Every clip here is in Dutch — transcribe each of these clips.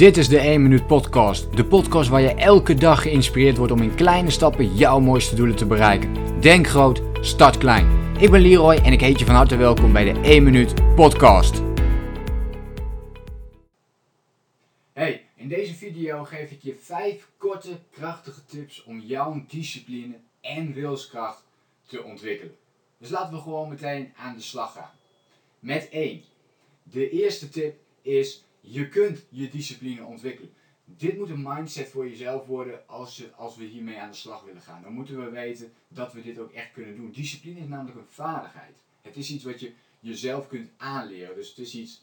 Dit is de 1 Minuut Podcast. De podcast waar je elke dag geïnspireerd wordt om in kleine stappen jouw mooiste doelen te bereiken. Denk groot, start klein. Ik ben Leroy en ik heet je van harte welkom bij de 1 Minuut Podcast. Hey, in deze video geef ik je 5 korte, krachtige tips om jouw discipline en wilskracht te ontwikkelen. Dus laten we gewoon meteen aan de slag gaan. Met 1. De eerste tip is je kunt je discipline ontwikkelen. Dit moet een mindset voor jezelf worden als, je, als we hiermee aan de slag willen gaan. Dan moeten we weten dat we dit ook echt kunnen doen. Discipline is namelijk een vaardigheid. Het is iets wat je jezelf kunt aanleren. Dus het is iets.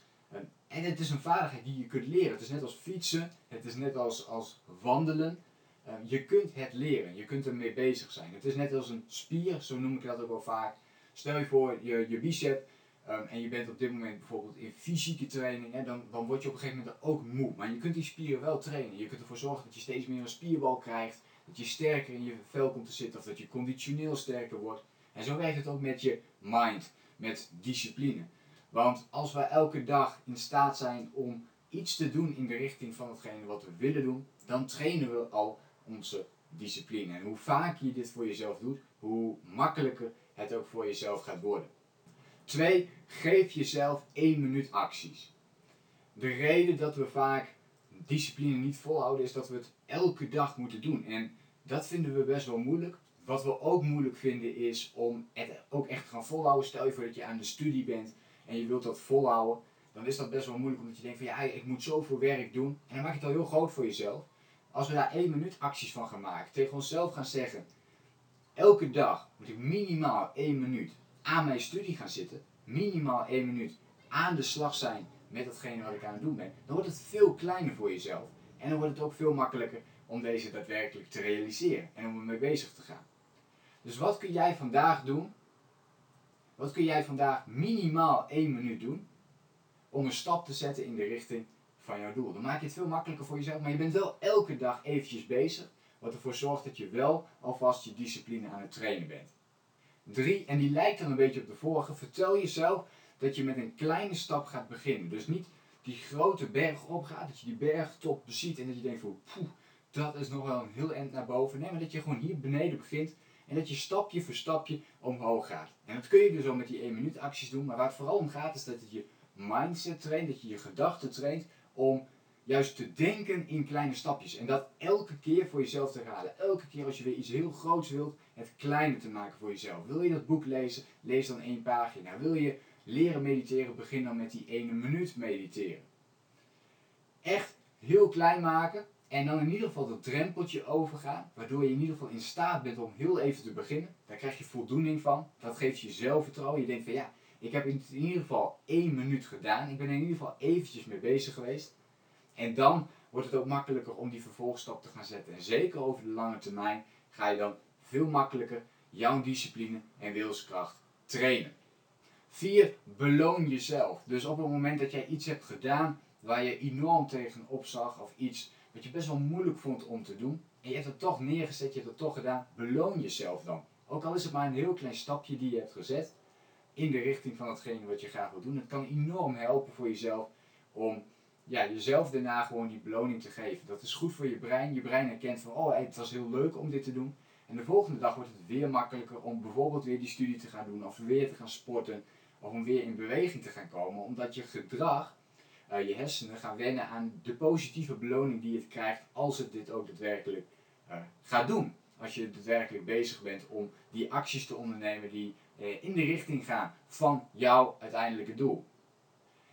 en het is een vaardigheid die je kunt leren. Het is net als fietsen, het is net als, als wandelen. Ehm, je kunt het leren, je kunt ermee bezig zijn. Het is net als een spier, zo noem ik dat ook wel vaak. Stel je voor, je, je bicep Ehm, en je bent op dit moment bijvoorbeeld in fysieke training, hè, dan, dan word je op een gegeven moment ook moe. Maar je kunt die spieren wel trainen. Je kunt ervoor zorgen dat je steeds meer een spierbal krijgt, dat je sterker in je vel komt te zitten of dat je conditioneel sterker wordt. En zo werkt het ook met je mind, met discipline. Want als wij elke dag in staat zijn om iets te doen in de richting van hetgene wat we willen doen, dan trainen we al onze discipline. En hoe vaker je dit voor jezelf doet, hoe makkelijker het ook voor jezelf gaat worden. Twee, geef jezelf één minuut acties. De reden dat we vaak discipline niet volhouden is dat we het elke dag moeten doen. En dat vinden we best wel moeilijk. Wat we ook moeilijk vinden is om het ook echt te gaan volhouden. Stel je voor dat je aan de studie bent en je wilt dat volhouden. Dan is dat best wel moeilijk omdat je denkt van ja, ik moet zoveel werk doen. En dan maak je het al heel groot voor jezelf. Als we daar één minuut acties van gaan maken, tegen onszelf gaan zeggen. Elke dag moet ik minimaal één minuut aan mijn studie gaan zitten, minimaal één minuut aan de slag zijn met datgene wat ik aan het doen ben, dan wordt het veel kleiner voor jezelf. En dan wordt het ook veel makkelijker om deze daadwerkelijk te realiseren en om ermee bezig te gaan. Dus wat kun jij vandaag doen? Wat kun jij vandaag minimaal één minuut doen om een stap te zetten in de richting van jouw doel? Dan maak je het veel makkelijker voor jezelf, maar je bent wel elke dag eventjes bezig, wat ervoor zorgt dat je wel alvast je discipline aan het trainen bent. 3, en die lijkt dan een beetje op de vorige, vertel jezelf dat je met een kleine stap gaat beginnen. Dus niet die grote berg opgaat, dat je die bergtop beziet en dat je denkt van, poeh, dat is nog wel een heel eind naar boven. Nee, maar dat je gewoon hier beneden begint en dat je stapje voor stapje omhoog gaat. En dat kun je dus al met die 1 minuut acties doen, maar waar het vooral om gaat is dat je mindset traint, dat je je gedachten traint om juist te denken in kleine stapjes. En dat elke keer voor jezelf te raden. Elke keer als je weer iets heel groots wilt, het kleiner te maken voor jezelf. Wil je dat boek lezen, lees dan één pagina. Wil je leren mediteren, begin dan met die ene minuut mediteren. Echt heel klein maken en dan in ieder geval dat drempeltje overgaan, waardoor je in ieder geval in staat bent om heel even te beginnen. Daar krijg je voldoening van. Dat geeft je zelfvertrouwen. Je denkt van ja, ik heb in ieder geval één minuut gedaan. Ik ben er in ieder geval eventjes mee bezig geweest. En dan wordt het ook makkelijker om die vervolgstap te gaan zetten. En zeker over de lange termijn ga je dan veel makkelijker jouw discipline en wilskracht trainen. 4. Beloon jezelf. Dus op het moment dat jij iets hebt gedaan waar je enorm tegen opzag of iets wat je best wel moeilijk vond om te doen en je hebt het toch neergezet, je hebt het toch gedaan, beloon jezelf dan. Ook al is het maar een heel klein stapje die je hebt gezet in de richting van hetgene wat je graag wil doen. Het kan enorm helpen voor jezelf om ja, jezelf daarna gewoon die beloning te geven. Dat is goed voor je brein. Je brein herkent van, oh het was heel leuk om dit te doen. En de volgende dag wordt het weer makkelijker om bijvoorbeeld weer die studie te gaan doen, of weer te gaan sporten, of om weer in beweging te gaan komen, omdat je gedrag, uh, je hersenen gaan wennen aan de positieve beloning die het krijgt als het dit ook daadwerkelijk uh, gaat doen. Als je daadwerkelijk bezig bent om die acties te ondernemen die uh, in de richting gaan van jouw uiteindelijke doel.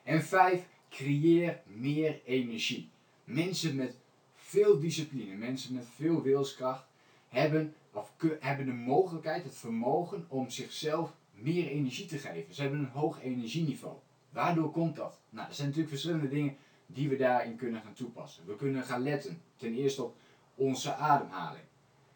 En vijf, creëer meer energie. Mensen met veel discipline, mensen met veel wilskracht hebben, of hebben de mogelijkheid, het vermogen om zichzelf meer energie te geven. Ze hebben een hoog energieniveau. Waardoor komt dat? Nou, er zijn natuurlijk verschillende dingen die we daarin kunnen gaan toepassen. We kunnen gaan letten, ten eerste op onze ademhaling.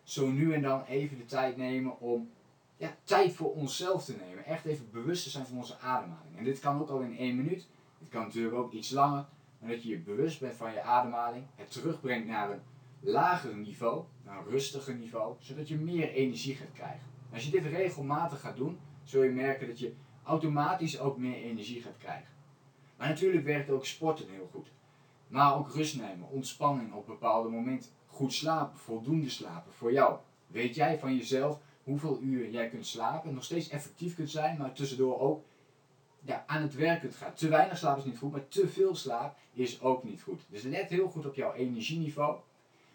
Zo nu en dan even de tijd nemen om ja, tijd voor onszelf te nemen. Echt even bewust te zijn van onze ademhaling. En dit kan ook al in één minuut. Het kan natuurlijk ook iets langer, maar dat je je bewust bent van je ademhaling, het terugbrengt naar een lager niveau, naar een rustiger niveau, zodat je meer energie gaat krijgen. als je dit regelmatig gaat doen, zul je merken dat je automatisch ook meer energie gaat krijgen. Maar natuurlijk werkt ook sporten heel goed. Maar ook rust nemen, ontspanning op bepaalde momenten. Goed slapen, voldoende slapen voor jou. Weet jij van jezelf hoeveel uur jij kunt slapen? Nog steeds effectief kunt zijn, maar tussendoor ook ja, aan het werk kunt gaan. Te weinig slaap is niet goed, maar te veel slaap is ook niet goed. Dus let heel goed op jouw energieniveau.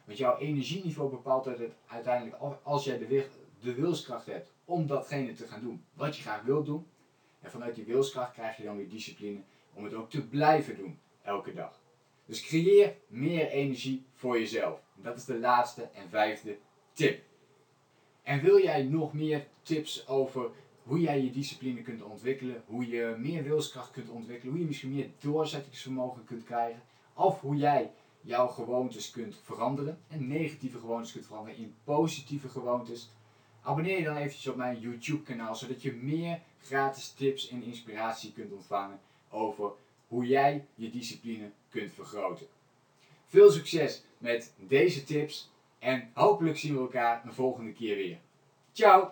Want jouw energieniveau bepaalt uiteindelijk als jij de, de wilskracht hebt om datgene te gaan doen wat je graag wilt doen. En vanuit die wilskracht krijg je dan weer discipline om het ook te blijven doen, elke dag. Dus creëer meer energie voor jezelf. Dat is de laatste en vijfde tip. En wil jij nog meer tips over hoe jij je discipline kunt ontwikkelen, hoe je meer wilskracht kunt ontwikkelen, hoe je misschien meer doorzettingsvermogen kunt krijgen, of hoe jij jouw gewoontes kunt veranderen en negatieve gewoontes kunt veranderen in positieve gewoontes. Abonneer je dan eventjes op mijn YouTube kanaal, zodat je meer gratis tips en inspiratie kunt ontvangen over hoe jij je discipline kunt vergroten. Veel succes met deze tips en hopelijk zien we elkaar een volgende keer weer. Ciao!